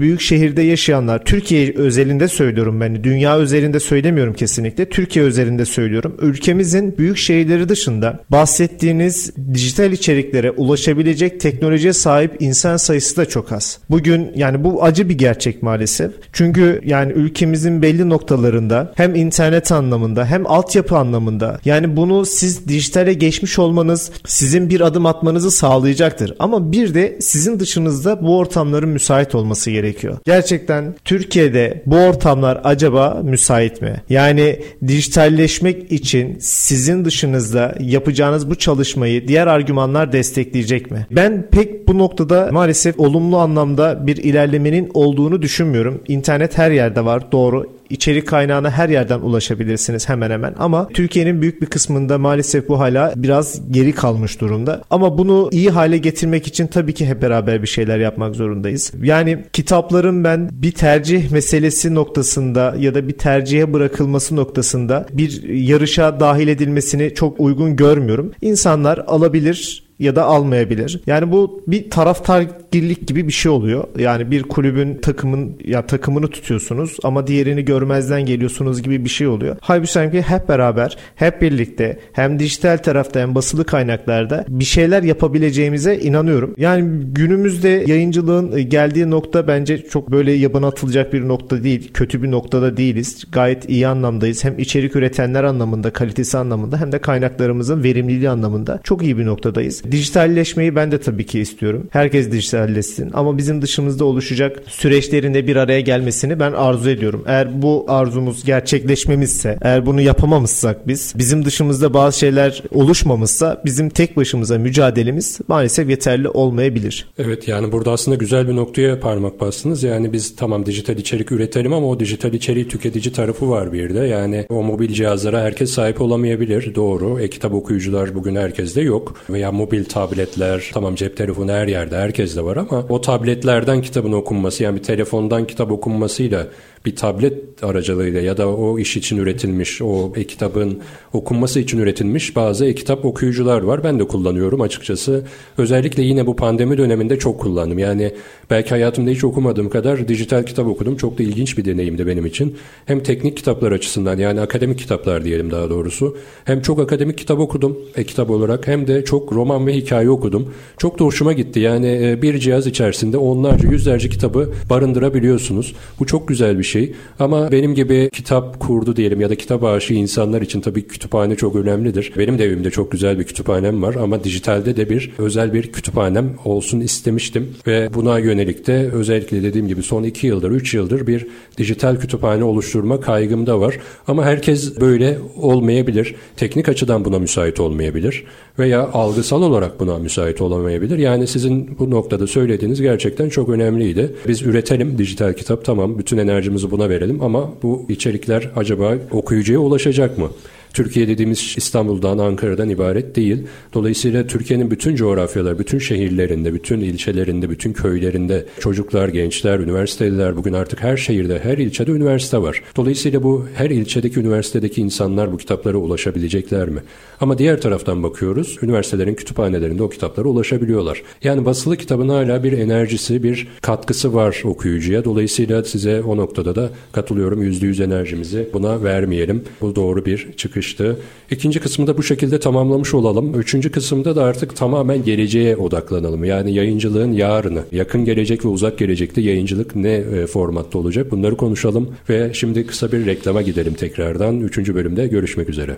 büyük şehirde yaşayanlar Türkiye özelinde söylüyorum ben. Dünya özelinde söylemiyorum kesinlikle. Türkiye özelinde söylüyorum. Ülkemizin büyük şehirleri dışında bahsettiğiniz dijital içeriklere ulaşabilecek teknolojiye sahip insan sayısı da çok az. Bugün yani bu acı bir gerçek maalesef. Çünkü yani ülkemizin belli noktalarında hem internet anlamında hem altyapı anlamında yani bunu siz dijitale geçmiş olmanız sizin bir adım atmanızı sağlayacaktır. Ama bir de sizin dışınızda bu ortamların müsait olması gerekiyor. Gerçekten Türkiye'de bu ortamlar acaba müsait mi? Yani dijitalleşmek için sizin dışınızda yapacağınız bu çalışmayı diğer argümanlar destekleyecek mi? Ben pek bu noktada maalesef olumlu anlamda bir ilerlemenin olduğunu düşünmüyorum. İnternet her yerde var doğru içerik kaynağına her yerden ulaşabilirsiniz hemen hemen ama Türkiye'nin büyük bir kısmında maalesef bu hala biraz geri kalmış durumda. Ama bunu iyi hale getirmek için tabii ki hep beraber bir şeyler yapmak zorundayız. Yani kitapların ben bir tercih meselesi noktasında ya da bir tercihe bırakılması noktasında bir yarışa dahil edilmesini çok uygun görmüyorum. İnsanlar alabilir ya da almayabilir. Yani bu bir taraftargirlik gibi bir şey oluyor. Yani bir kulübün takımın ya takımını tutuyorsunuz ama diğerini görmezden geliyorsunuz gibi bir şey oluyor. Halbuki hep beraber, hep birlikte hem dijital tarafta hem basılı kaynaklarda bir şeyler yapabileceğimize inanıyorum. Yani günümüzde yayıncılığın geldiği nokta bence çok böyle yabana atılacak bir nokta değil. Kötü bir noktada değiliz. Gayet iyi anlamdayız. Hem içerik üretenler anlamında, kalitesi anlamında hem de kaynaklarımızın verimliliği anlamında çok iyi bir noktadayız. Dijitalleşmeyi ben de tabii ki istiyorum. Herkes dijitalleşsin ama bizim dışımızda oluşacak süreçlerinde bir araya gelmesini ben arzu ediyorum. Eğer bu arzumuz gerçekleşmemizse, eğer bunu yapamamışsak biz, bizim dışımızda bazı şeyler oluşmamışsa bizim tek başımıza mücadelemiz maalesef yeterli olmayabilir. Evet yani burada aslında güzel bir noktaya parmak bastınız. Yani biz tamam dijital içerik üretelim ama o dijital içeriği tüketici tarafı var bir de. Yani o mobil cihazlara herkes sahip olamayabilir. Doğru. E-kitap okuyucular bugün herkeste yok. Veya mobil mobil tabletler, tamam cep telefonu her yerde herkes de var ama o tabletlerden kitabın okunması yani bir telefondan kitap okunmasıyla bir tablet aracılığıyla ya da o iş için üretilmiş, o e-kitabın okunması için üretilmiş bazı e-kitap okuyucular var. Ben de kullanıyorum açıkçası. Özellikle yine bu pandemi döneminde çok kullandım. Yani belki hayatımda hiç okumadığım kadar dijital kitap okudum. Çok da ilginç bir deneyimdi benim için. Hem teknik kitaplar açısından yani akademik kitaplar diyelim daha doğrusu. Hem çok akademik kitap okudum e-kitap olarak hem de çok roman ve hikaye okudum. Çok da hoşuma gitti. Yani e, bir cihaz içerisinde onlarca yüzlerce kitabı barındırabiliyorsunuz. Bu çok güzel bir şey. Ama benim gibi kitap kurdu diyelim ya da kitap aşığı insanlar için tabii kütüphane çok önemlidir. Benim de evimde çok güzel bir kütüphanem var ama dijitalde de bir özel bir kütüphanem olsun istemiştim ve buna yönelik de özellikle dediğim gibi son iki yıldır, üç yıldır bir dijital kütüphane oluşturma kaygım da var. Ama herkes böyle olmayabilir. Teknik açıdan buna müsait olmayabilir veya algısal olarak buna müsait olamayabilir. Yani sizin bu noktada söylediğiniz gerçekten çok önemliydi. Biz üretelim dijital kitap tamam bütün enerjimizi buna verelim ama bu içerikler acaba okuyucuya ulaşacak mı? Türkiye dediğimiz İstanbul'dan, Ankara'dan ibaret değil. Dolayısıyla Türkiye'nin bütün coğrafyalar, bütün şehirlerinde, bütün ilçelerinde, bütün köylerinde çocuklar, gençler, üniversiteliler bugün artık her şehirde, her ilçede üniversite var. Dolayısıyla bu her ilçedeki üniversitedeki insanlar bu kitaplara ulaşabilecekler mi? Ama diğer taraftan bakıyoruz, üniversitelerin kütüphanelerinde o kitaplara ulaşabiliyorlar. Yani basılı kitabın hala bir enerjisi, bir katkısı var okuyucuya. Dolayısıyla size o noktada da katılıyorum. Yüzde yüz enerjimizi buna vermeyelim. Bu doğru bir çıkış çıkıştı. İkinci kısmı da bu şekilde tamamlamış olalım. Üçüncü kısımda da artık tamamen geleceğe odaklanalım. Yani yayıncılığın yarını, yakın gelecek ve uzak gelecekte yayıncılık ne e, formatta olacak bunları konuşalım. Ve şimdi kısa bir reklama gidelim tekrardan. Üçüncü bölümde görüşmek üzere.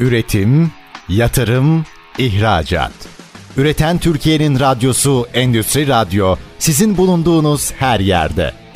Üretim, yatırım, ihracat. Üreten Türkiye'nin radyosu Endüstri Radyo sizin bulunduğunuz her yerde.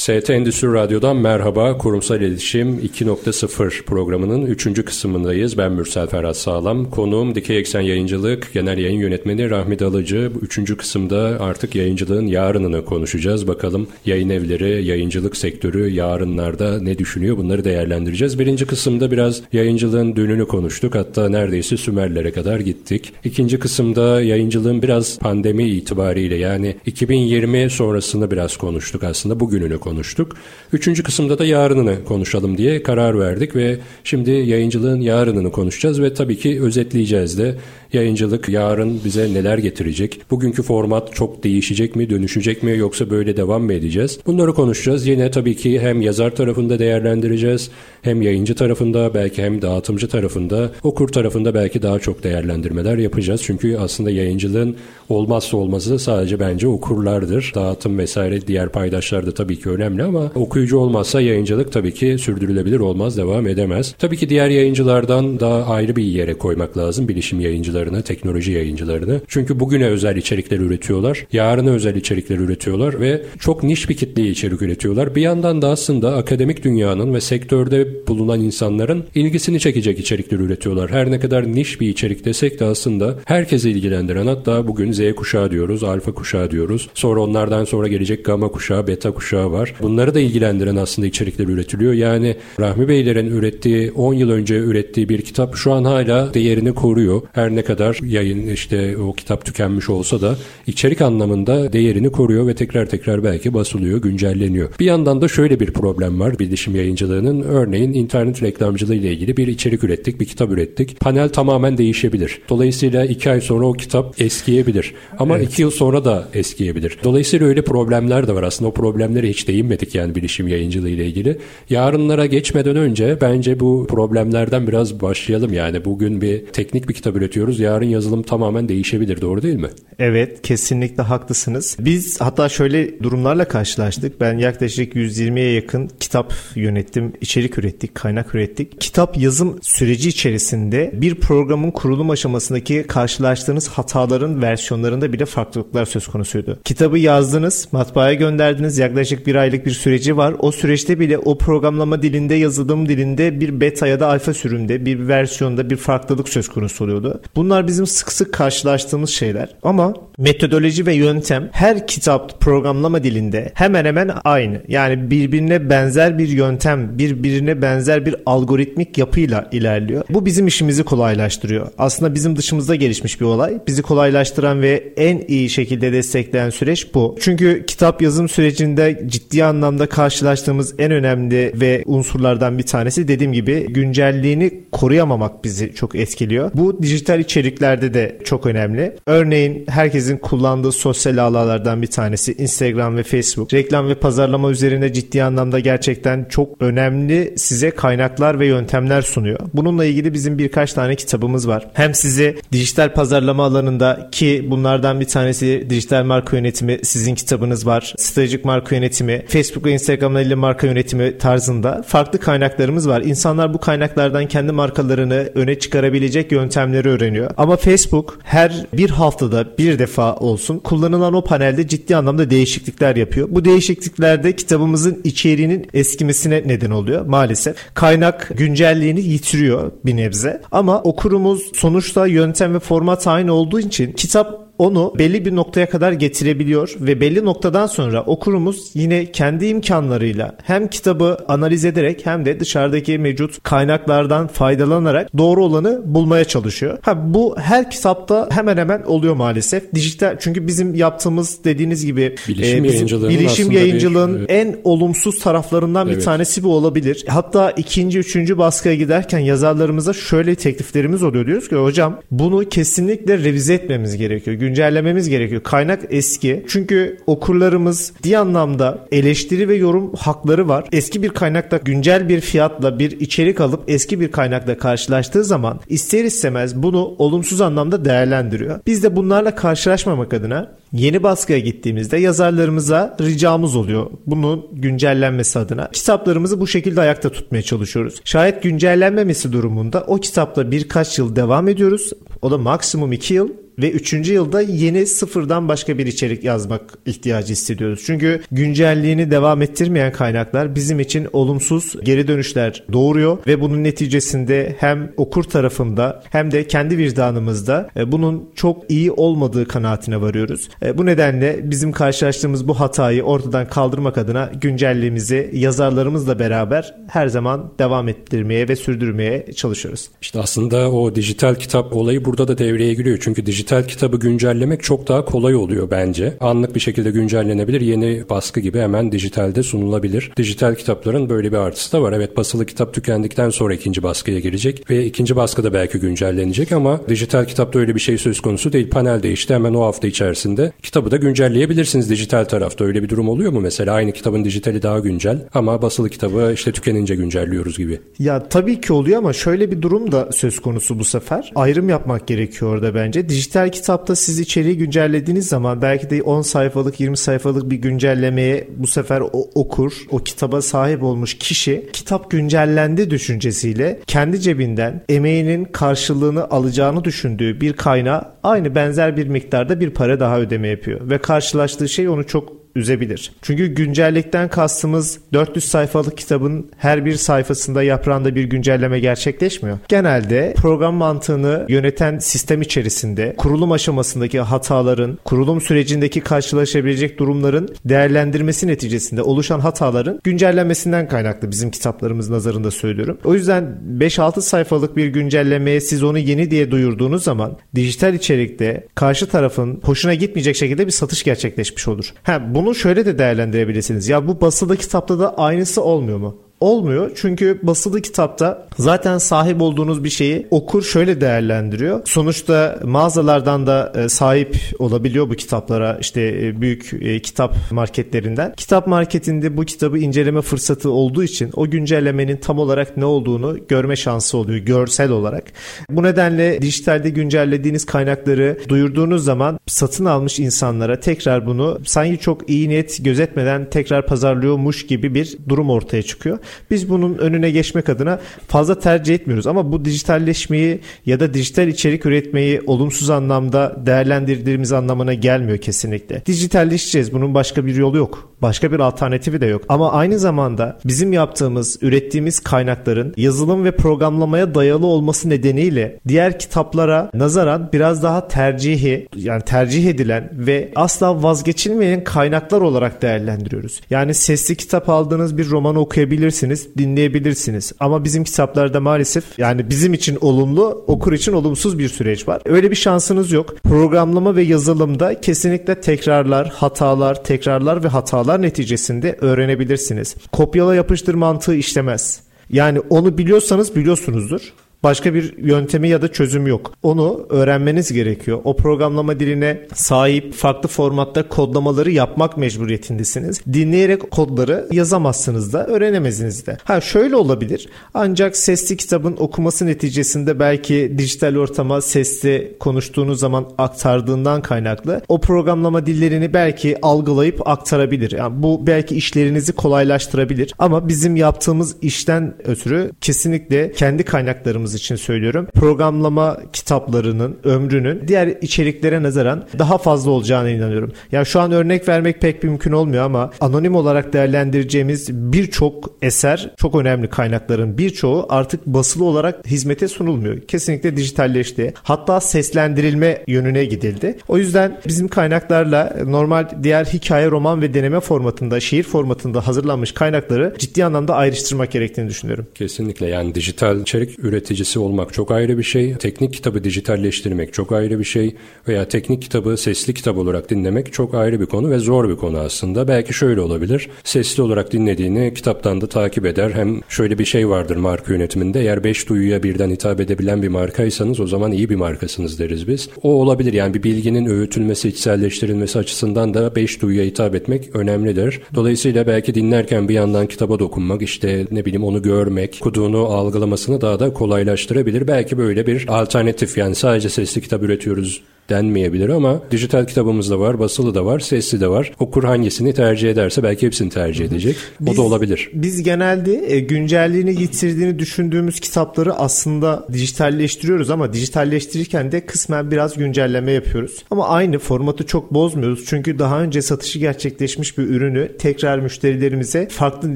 ST Endüstri Radyo'dan merhaba. Kurumsal İletişim 2.0 programının 3. kısmındayız. Ben Mürsel Ferhat Sağlam. Konuğum Dikey Eksen Yayıncılık Genel Yayın Yönetmeni Rahmi Dalıcı. Bu üçüncü kısımda artık yayıncılığın yarınını konuşacağız. Bakalım yayın evleri, yayıncılık sektörü yarınlarda ne düşünüyor bunları değerlendireceğiz. Birinci kısımda biraz yayıncılığın dününü konuştuk. Hatta neredeyse Sümerlere kadar gittik. İkinci kısımda yayıncılığın biraz pandemi itibariyle yani 2020 sonrasında biraz konuştuk aslında. Bugününü konuştuk konuştuk. Üçüncü kısımda da yarınını konuşalım diye karar verdik ve şimdi yayıncılığın yarınını konuşacağız ve tabii ki özetleyeceğiz de yayıncılık yarın bize neler getirecek? Bugünkü format çok değişecek mi, dönüşecek mi yoksa böyle devam mı edeceğiz? Bunları konuşacağız. Yine tabii ki hem yazar tarafında değerlendireceğiz, hem yayıncı tarafında, belki hem dağıtımcı tarafında, okur tarafında belki daha çok değerlendirmeler yapacağız. Çünkü aslında yayıncılığın olmazsa olmazı sadece bence okurlardır. Dağıtım vesaire diğer paydaşlar da tabii ki önemli ama okuyucu olmazsa yayıncılık tabii ki sürdürülebilir olmaz, devam edemez. Tabii ki diğer yayıncılardan daha ayrı bir yere koymak lazım bilişim yayıncılarını, teknoloji yayıncılarını. Çünkü bugüne özel içerikler üretiyorlar, yarına özel içerikler üretiyorlar ve çok niş bir kitleye içerik üretiyorlar. Bir yandan da aslında akademik dünyanın ve sektörde bulunan insanların ilgisini çekecek içerikler üretiyorlar. Her ne kadar niş bir içerik desek de aslında herkesi ilgilendiren hatta bugün Z kuşağı diyoruz, alfa kuşağı diyoruz. Sonra onlardan sonra gelecek gamma kuşağı, beta kuşağı var. Bunları da ilgilendiren aslında içerikler üretiliyor. Yani Rahmi Beylerin ürettiği 10 yıl önce ürettiği bir kitap şu an hala değerini koruyor. Her ne kadar yayın işte o kitap tükenmiş olsa da içerik anlamında değerini koruyor ve tekrar tekrar belki basılıyor, güncelleniyor. Bir yandan da şöyle bir problem var bilişim yayıncılığının. Örneğin internet reklamcılığı ile ilgili bir içerik ürettik, bir kitap ürettik. Panel tamamen değişebilir. Dolayısıyla iki ay sonra o kitap eskiyebilir. Ama evet. iki yıl sonra da eskiyebilir. Dolayısıyla öyle problemler de var. Aslında o problemleri hiç değinmedik yani bilişim yayıncılığı ile ilgili. Yarınlara geçmeden önce bence bu problemlerden biraz başlayalım. Yani bugün bir teknik bir kitap üretiyoruz. Yarın yazılım tamamen değişebilir. Doğru değil mi? Evet kesinlikle haklısınız. Biz hatta şöyle durumlarla karşılaştık. Ben yaklaşık 120'ye yakın kitap yönettim, içerik ürettik, kaynak ürettik. Kitap yazım süreci içerisinde bir programın kurulum aşamasındaki karşılaştığınız hataların versiyonlarında bile farklılıklar söz konusuydu. Kitabı yazdınız, matbaaya gönderdiniz. Yaklaşık bir aylık bir süreci var. O süreçte bile o programlama dilinde, yazılım dilinde bir beta ya da alfa sürümde bir versiyonda bir farklılık söz konusu oluyordu. Bunlar bizim sık sık karşılaştığımız şeyler. Ama metodoloji ve yöntem her kitap programlama dilinde hemen hemen aynı. Yani birbirine benzer bir yöntem, birbirine benzer bir algoritmik yapıyla ilerliyor. Bu bizim işimizi kolaylaştırıyor. Aslında bizim dışımızda gelişmiş bir olay. Bizi kolaylaştıran ve en iyi şekilde destekleyen süreç bu. Çünkü kitap yazım sürecinde ciddi anlamda karşılaştığımız en önemli ve unsurlardan bir tanesi dediğim gibi güncelliğini koruyamamak bizi çok etkiliyor. Bu dijital içeriklerde de çok önemli. Örneğin herkesin kullandığı sosyal ağlardan bir tanesi Instagram ve Facebook. Reklam ve pazarlama üzerinde ciddi anlamda gerçekten çok önemli size kaynaklar ve yöntemler sunuyor. Bununla ilgili bizim birkaç tane kitabımız var. Hem size dijital pazarlama alanında ki bunlardan bir tanesi dijital marka yönetimi sizin kitabınız var. Stratejik marka yönetimi, Facebook ve Instagram ile marka yönetimi tarzında farklı kaynaklarımız var. İnsanlar bu kaynaklardan kendi markalarını öne çıkarabilecek yöntemleri öğreniyor. Ama Facebook her bir haftada bir defa olsun kullanılan o panelde ciddi anlamda değişiklikler yapıyor. Bu değişikliklerde kitabımızın içeriğinin eskimesine neden oluyor maalesef. Kaynak güncelliğini yitiriyor bir nebze. Ama okurumuz sonuçta yöntem ve format aynı olduğu için kitap onu belli bir noktaya kadar getirebiliyor ve belli noktadan sonra okurumuz yine kendi imkanlarıyla hem kitabı analiz ederek hem de dışarıdaki mevcut kaynaklardan faydalanarak doğru olanı bulmaya çalışıyor. Ha bu her kitapta hemen hemen oluyor maalesef. Dijital çünkü bizim yaptığımız dediğiniz gibi bilişim, e, yayıncılığının, bilişim yayıncılığın bir, en olumsuz taraflarından evet. bir tanesi bu olabilir. Hatta ikinci, üçüncü baskıya giderken yazarlarımıza şöyle tekliflerimiz oluyor. Diyoruz ki hocam bunu kesinlikle revize etmemiz gerekiyor güncellememiz gerekiyor. Kaynak eski. Çünkü okurlarımız diye anlamda eleştiri ve yorum hakları var. Eski bir kaynakta güncel bir fiyatla bir içerik alıp eski bir kaynakla karşılaştığı zaman ister istemez bunu olumsuz anlamda değerlendiriyor. Biz de bunlarla karşılaşmamak adına yeni baskıya gittiğimizde yazarlarımıza ricamız oluyor. Bunun güncellenmesi adına. Kitaplarımızı bu şekilde ayakta tutmaya çalışıyoruz. Şayet güncellenmemesi durumunda o kitapla birkaç yıl devam ediyoruz. O da maksimum 2 yıl ve üçüncü yılda yeni sıfırdan başka bir içerik yazmak ihtiyacı hissediyoruz. Çünkü güncelliğini devam ettirmeyen kaynaklar bizim için olumsuz geri dönüşler doğuruyor ve bunun neticesinde hem okur tarafında hem de kendi vicdanımızda e, bunun çok iyi olmadığı kanaatine varıyoruz. E, bu nedenle bizim karşılaştığımız bu hatayı ortadan kaldırmak adına güncelliğimizi yazarlarımızla beraber her zaman devam ettirmeye ve sürdürmeye çalışıyoruz. İşte aslında o dijital kitap olayı burada da devreye giriyor. Çünkü dijital kitabı güncellemek çok daha kolay oluyor bence. Anlık bir şekilde güncellenebilir. Yeni baskı gibi hemen dijitalde sunulabilir. Dijital kitapların böyle bir artısı da var. Evet basılı kitap tükendikten sonra ikinci baskıya girecek ve ikinci baskıda belki güncellenecek ama dijital kitapta öyle bir şey söz konusu değil. Panel değişti hemen o hafta içerisinde kitabı da güncelleyebilirsiniz dijital tarafta. Öyle bir durum oluyor mu mesela? Aynı kitabın dijitali daha güncel ama basılı kitabı işte tükenince güncelliyoruz gibi. Ya tabii ki oluyor ama şöyle bir durum da söz konusu bu sefer. Ayrım yapmak gerekiyor orada bence. Dijital kitapta siz içeriği güncellediğiniz zaman belki de 10 sayfalık 20 sayfalık bir güncellemeye bu sefer o okur, o kitaba sahip olmuş kişi kitap güncellendi düşüncesiyle kendi cebinden emeğinin karşılığını alacağını düşündüğü bir kaynağı aynı benzer bir miktarda bir para daha ödeme yapıyor. Ve karşılaştığı şey onu çok üzebilir. Çünkü güncellikten kastımız 400 sayfalık kitabın her bir sayfasında yaprağında bir güncelleme gerçekleşmiyor. Genelde program mantığını yöneten sistem içerisinde kurulum aşamasındaki hataların, kurulum sürecindeki karşılaşabilecek durumların değerlendirmesi neticesinde oluşan hataların güncellenmesinden kaynaklı bizim kitaplarımız nazarında söylüyorum. O yüzden 5-6 sayfalık bir güncellemeye siz onu yeni diye duyurduğunuz zaman dijital içerikte karşı tarafın hoşuna gitmeyecek şekilde bir satış gerçekleşmiş olur. Ha, bu bunu şöyle de değerlendirebilirsiniz. Ya bu basılı kitapta da aynısı olmuyor mu? Olmuyor. Çünkü basılı kitapta zaten sahip olduğunuz bir şeyi okur şöyle değerlendiriyor. Sonuçta mağazalardan da e, sahip olabiliyor bu kitaplara işte e, büyük e, kitap marketlerinden. Kitap marketinde bu kitabı inceleme fırsatı olduğu için o güncellemenin tam olarak ne olduğunu görme şansı oluyor görsel olarak. Bu nedenle dijitalde güncellediğiniz kaynakları duyurduğunuz zaman satın almış insanlara tekrar bunu sanki çok iyi niyet gözetmeden tekrar pazarlıyormuş gibi bir durum ortaya çıkıyor. Biz bunun önüne geçmek adına fazla tercih etmiyoruz ama bu dijitalleşmeyi ya da dijital içerik üretmeyi olumsuz anlamda değerlendirdiğimiz anlamına gelmiyor kesinlikle. Dijitalleşeceğiz. Bunun başka bir yolu yok. Başka bir alternatifi de yok. Ama aynı zamanda bizim yaptığımız, ürettiğimiz kaynakların yazılım ve programlamaya dayalı olması nedeniyle diğer kitaplara nazaran biraz daha tercihi yani tercih edilen ve asla vazgeçilmeyen kaynaklar olarak değerlendiriyoruz. Yani sesli kitap aldığınız bir romanı okuyabilirsiniz dinleyebilirsiniz. Ama bizim kitaplarda maalesef yani bizim için olumlu, okur için olumsuz bir süreç var. Öyle bir şansınız yok. Programlama ve yazılımda kesinlikle tekrarlar, hatalar, tekrarlar ve hatalar neticesinde öğrenebilirsiniz. Kopyala yapıştır mantığı işlemez. Yani onu biliyorsanız biliyorsunuzdur. Başka bir yöntemi ya da çözüm yok. Onu öğrenmeniz gerekiyor. O programlama diline sahip farklı formatta kodlamaları yapmak mecburiyetindesiniz. Dinleyerek kodları yazamazsınız da öğrenemezsiniz de. Ha şöyle olabilir. Ancak sesli kitabın okuması neticesinde belki dijital ortama sesli konuştuğunuz zaman aktardığından kaynaklı o programlama dillerini belki algılayıp aktarabilir. Yani bu belki işlerinizi kolaylaştırabilir. Ama bizim yaptığımız işten ötürü kesinlikle kendi kaynaklarımız yaptığımız için söylüyorum. Programlama kitaplarının ömrünün diğer içeriklere nazaran daha fazla olacağına inanıyorum. Ya şu an örnek vermek pek mümkün olmuyor ama anonim olarak değerlendireceğimiz birçok eser, çok önemli kaynakların birçoğu artık basılı olarak hizmete sunulmuyor. Kesinlikle dijitalleşti. Hatta seslendirilme yönüne gidildi. O yüzden bizim kaynaklarla normal diğer hikaye, roman ve deneme formatında, şiir formatında hazırlanmış kaynakları ciddi anlamda ayrıştırmak gerektiğini düşünüyorum. Kesinlikle yani dijital içerik üretici üreticisi olmak çok ayrı bir şey. Teknik kitabı dijitalleştirmek çok ayrı bir şey. Veya teknik kitabı sesli kitap olarak dinlemek çok ayrı bir konu ve zor bir konu aslında. Belki şöyle olabilir. Sesli olarak dinlediğini kitaptan da takip eder. Hem şöyle bir şey vardır marka yönetiminde. Eğer beş duyuya birden hitap edebilen bir markaysanız o zaman iyi bir markasınız deriz biz. O olabilir yani bir bilginin öğütülmesi, içselleştirilmesi açısından da beş duyuya hitap etmek önemlidir. Dolayısıyla belki dinlerken bir yandan kitaba dokunmak, işte ne bileyim onu görmek, okuduğunu algılamasını daha da kolaylaştırabilir kolaylaştırabilir. Belki böyle bir alternatif yani sadece sesli kitap üretiyoruz denmeyebilir ama dijital kitabımız da var, basılı da var, sesli de var. Okur hangisini tercih ederse belki hepsini tercih edecek. Biz, o da olabilir. Biz genelde e, güncelliğini yitirdiğini düşündüğümüz kitapları aslında dijitalleştiriyoruz ama dijitalleştirirken de kısmen biraz güncelleme yapıyoruz. Ama aynı formatı çok bozmuyoruz. Çünkü daha önce satışı gerçekleşmiş bir ürünü tekrar müşterilerimize farklı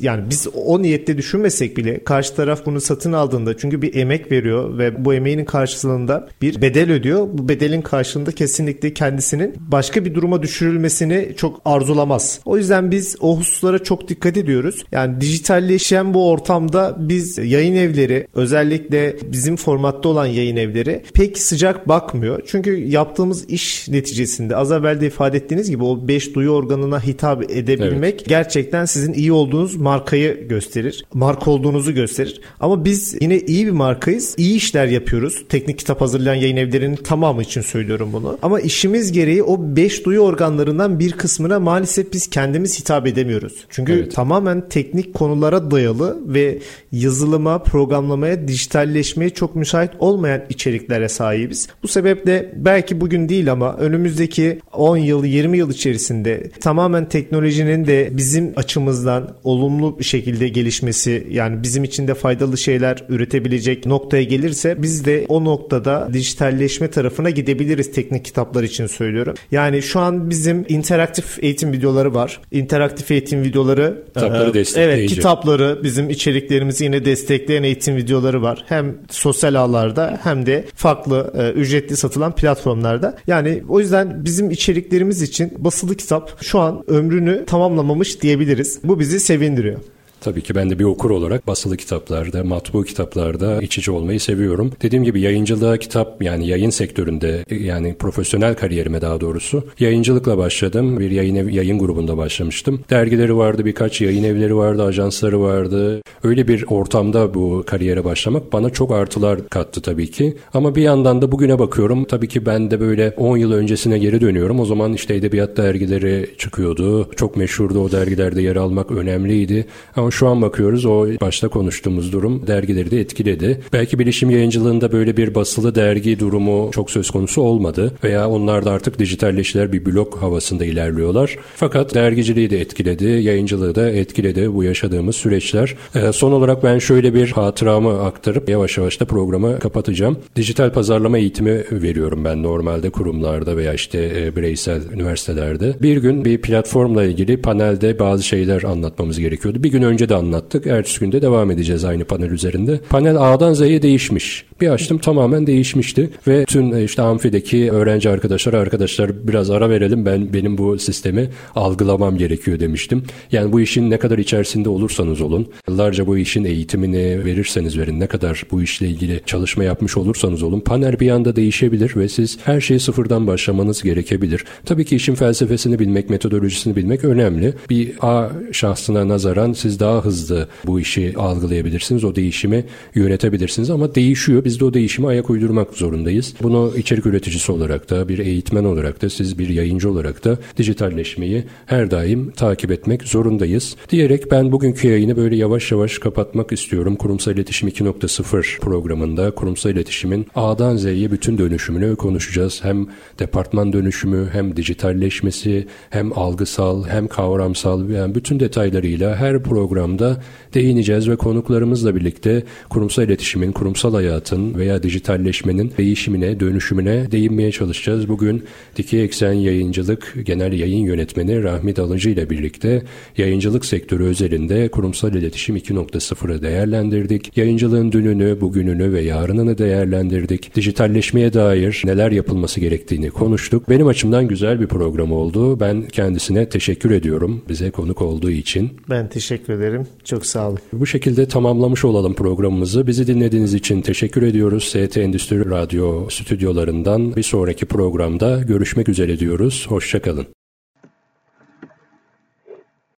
yani biz o niyette düşünmesek bile karşı taraf bunu satın aldığında çünkü bir emek veriyor ve bu emeğinin karşılığında bir bedel ödüyor. Bu bedelin karşılığında kesinlikle kendisinin başka bir duruma düşürülmesini çok arzulamaz. O yüzden biz o hususlara çok dikkat ediyoruz. Yani dijitalleşen bu ortamda biz yayın evleri özellikle bizim formatta olan yayın evleri pek sıcak bakmıyor. Çünkü yaptığımız iş neticesinde az evvel de ifade ettiğiniz gibi o 5 duyu organına hitap edebilmek evet. gerçekten sizin iyi olduğunuz markayı gösterir. Marka olduğunuzu gösterir. Ama biz yine iyi bir markayız. İyi işler yapıyoruz. Teknik kitap hazırlayan yayın evlerinin tamamı için söylüyorum bunu. Ama işimiz gereği o 5 duyu organlarından bir kısmına maalesef biz kendimiz hitap edemiyoruz. Çünkü evet. tamamen teknik konulara dayalı ve yazılıma, programlamaya, dijitalleşmeye çok müsait olmayan içeriklere sahibiz. Bu sebeple belki bugün değil ama önümüzdeki 10 yıl, 20 yıl içerisinde tamamen teknolojinin de bizim açımızdan olumlu bir şekilde gelişmesi yani bizim için de faydalı şeyler üretebilecek noktaya gelirse biz de o noktada dijitalleşme tarafına gidebiliriz teknik kitaplar için söylüyorum. Yani şu an bizim interaktif eğitim videoları var. İnteraktif eğitim videoları kitapları e, destekleyici. Evet, kitapları bizim içeriklerimizi yine destekleyen eğitim videoları var. Hem sosyal ağlarda hem de farklı e, ücretli satılan platformlarda. Yani o yüzden bizim içeriklerimiz için basılı kitap şu an ömrünü tamamlamamış diyebiliriz. Bu bizi sevindiriyor. Tabii ki ben de bir okur olarak basılı kitaplarda, matbu kitaplarda iç içe olmayı seviyorum. Dediğim gibi yayıncılığa kitap yani yayın sektöründe yani profesyonel kariyerime daha doğrusu yayıncılıkla başladım. Bir yayın ev, yayın grubunda başlamıştım. Dergileri vardı, birkaç yayın evleri vardı, ajansları vardı. Öyle bir ortamda bu kariyere başlamak bana çok artılar kattı tabii ki. Ama bir yandan da bugüne bakıyorum. Tabii ki ben de böyle 10 yıl öncesine geri dönüyorum. O zaman işte edebiyat dergileri çıkıyordu. Çok meşhurdu o dergilerde yer almak önemliydi. Ama şu an bakıyoruz o başta konuştuğumuz durum dergileri de etkiledi. Belki bilişim yayıncılığında böyle bir basılı dergi durumu çok söz konusu olmadı veya onlar da artık dijitalleştiler bir blok havasında ilerliyorlar. Fakat dergiciliği de etkiledi, yayıncılığı da etkiledi bu yaşadığımız süreçler. Ee, son olarak ben şöyle bir hatıramı aktarıp yavaş yavaş da programı kapatacağım. Dijital pazarlama eğitimi veriyorum ben normalde kurumlarda veya işte e, bireysel üniversitelerde. Bir gün bir platformla ilgili panelde bazı şeyler anlatmamız gerekiyordu. Bir gün önce önce de anlattık. Ertesi günde devam edeceğiz aynı panel üzerinde. Panel A'dan Z'ye değişmiş. Bir açtım tamamen değişmişti ve tüm e, işte amfideki öğrenci arkadaşlar arkadaşlar biraz ara verelim ben benim bu sistemi algılamam gerekiyor demiştim. Yani bu işin ne kadar içerisinde olursanız olun, yıllarca bu işin eğitimini verirseniz verin, ne kadar bu işle ilgili çalışma yapmış olursanız olun, panel bir anda değişebilir ve siz her şeyi sıfırdan başlamanız gerekebilir. Tabii ki işin felsefesini bilmek, metodolojisini bilmek önemli. Bir A şahsına nazaran siz daha hızlı bu işi algılayabilirsiniz, o değişimi yönetebilirsiniz ama değişiyor biz de o değişime ayak uydurmak zorundayız. Bunu içerik üreticisi olarak da, bir eğitmen olarak da, siz bir yayıncı olarak da dijitalleşmeyi her daim takip etmek zorundayız. Diyerek ben bugünkü yayını böyle yavaş yavaş kapatmak istiyorum. Kurumsal İletişim 2.0 programında kurumsal iletişimin A'dan Z'ye bütün dönüşümünü konuşacağız. Hem departman dönüşümü, hem dijitalleşmesi, hem algısal, hem kavramsal yani bütün detaylarıyla her programda değineceğiz ve konuklarımızla birlikte kurumsal iletişimin, kurumsal hayatın veya dijitalleşmenin değişimine, dönüşümüne değinmeye çalışacağız. Bugün Dikey Eksen Yayıncılık Genel Yayın Yönetmeni Rahmi Dalıcı ile birlikte yayıncılık sektörü özelinde kurumsal iletişim 2.0'ı değerlendirdik. Yayıncılığın dününü, bugününü ve yarınını değerlendirdik. Dijitalleşmeye dair neler yapılması gerektiğini konuştuk. Benim açımdan güzel bir program oldu. Ben kendisine teşekkür ediyorum bize konuk olduğu için. Ben teşekkür ederim. Çok sağ olun. Bu şekilde tamamlamış olalım programımızı. Bizi dinlediğiniz için teşekkür ediyoruz. ST Endüstri Radyo stüdyolarından bir sonraki programda görüşmek üzere diyoruz. Hoşçakalın.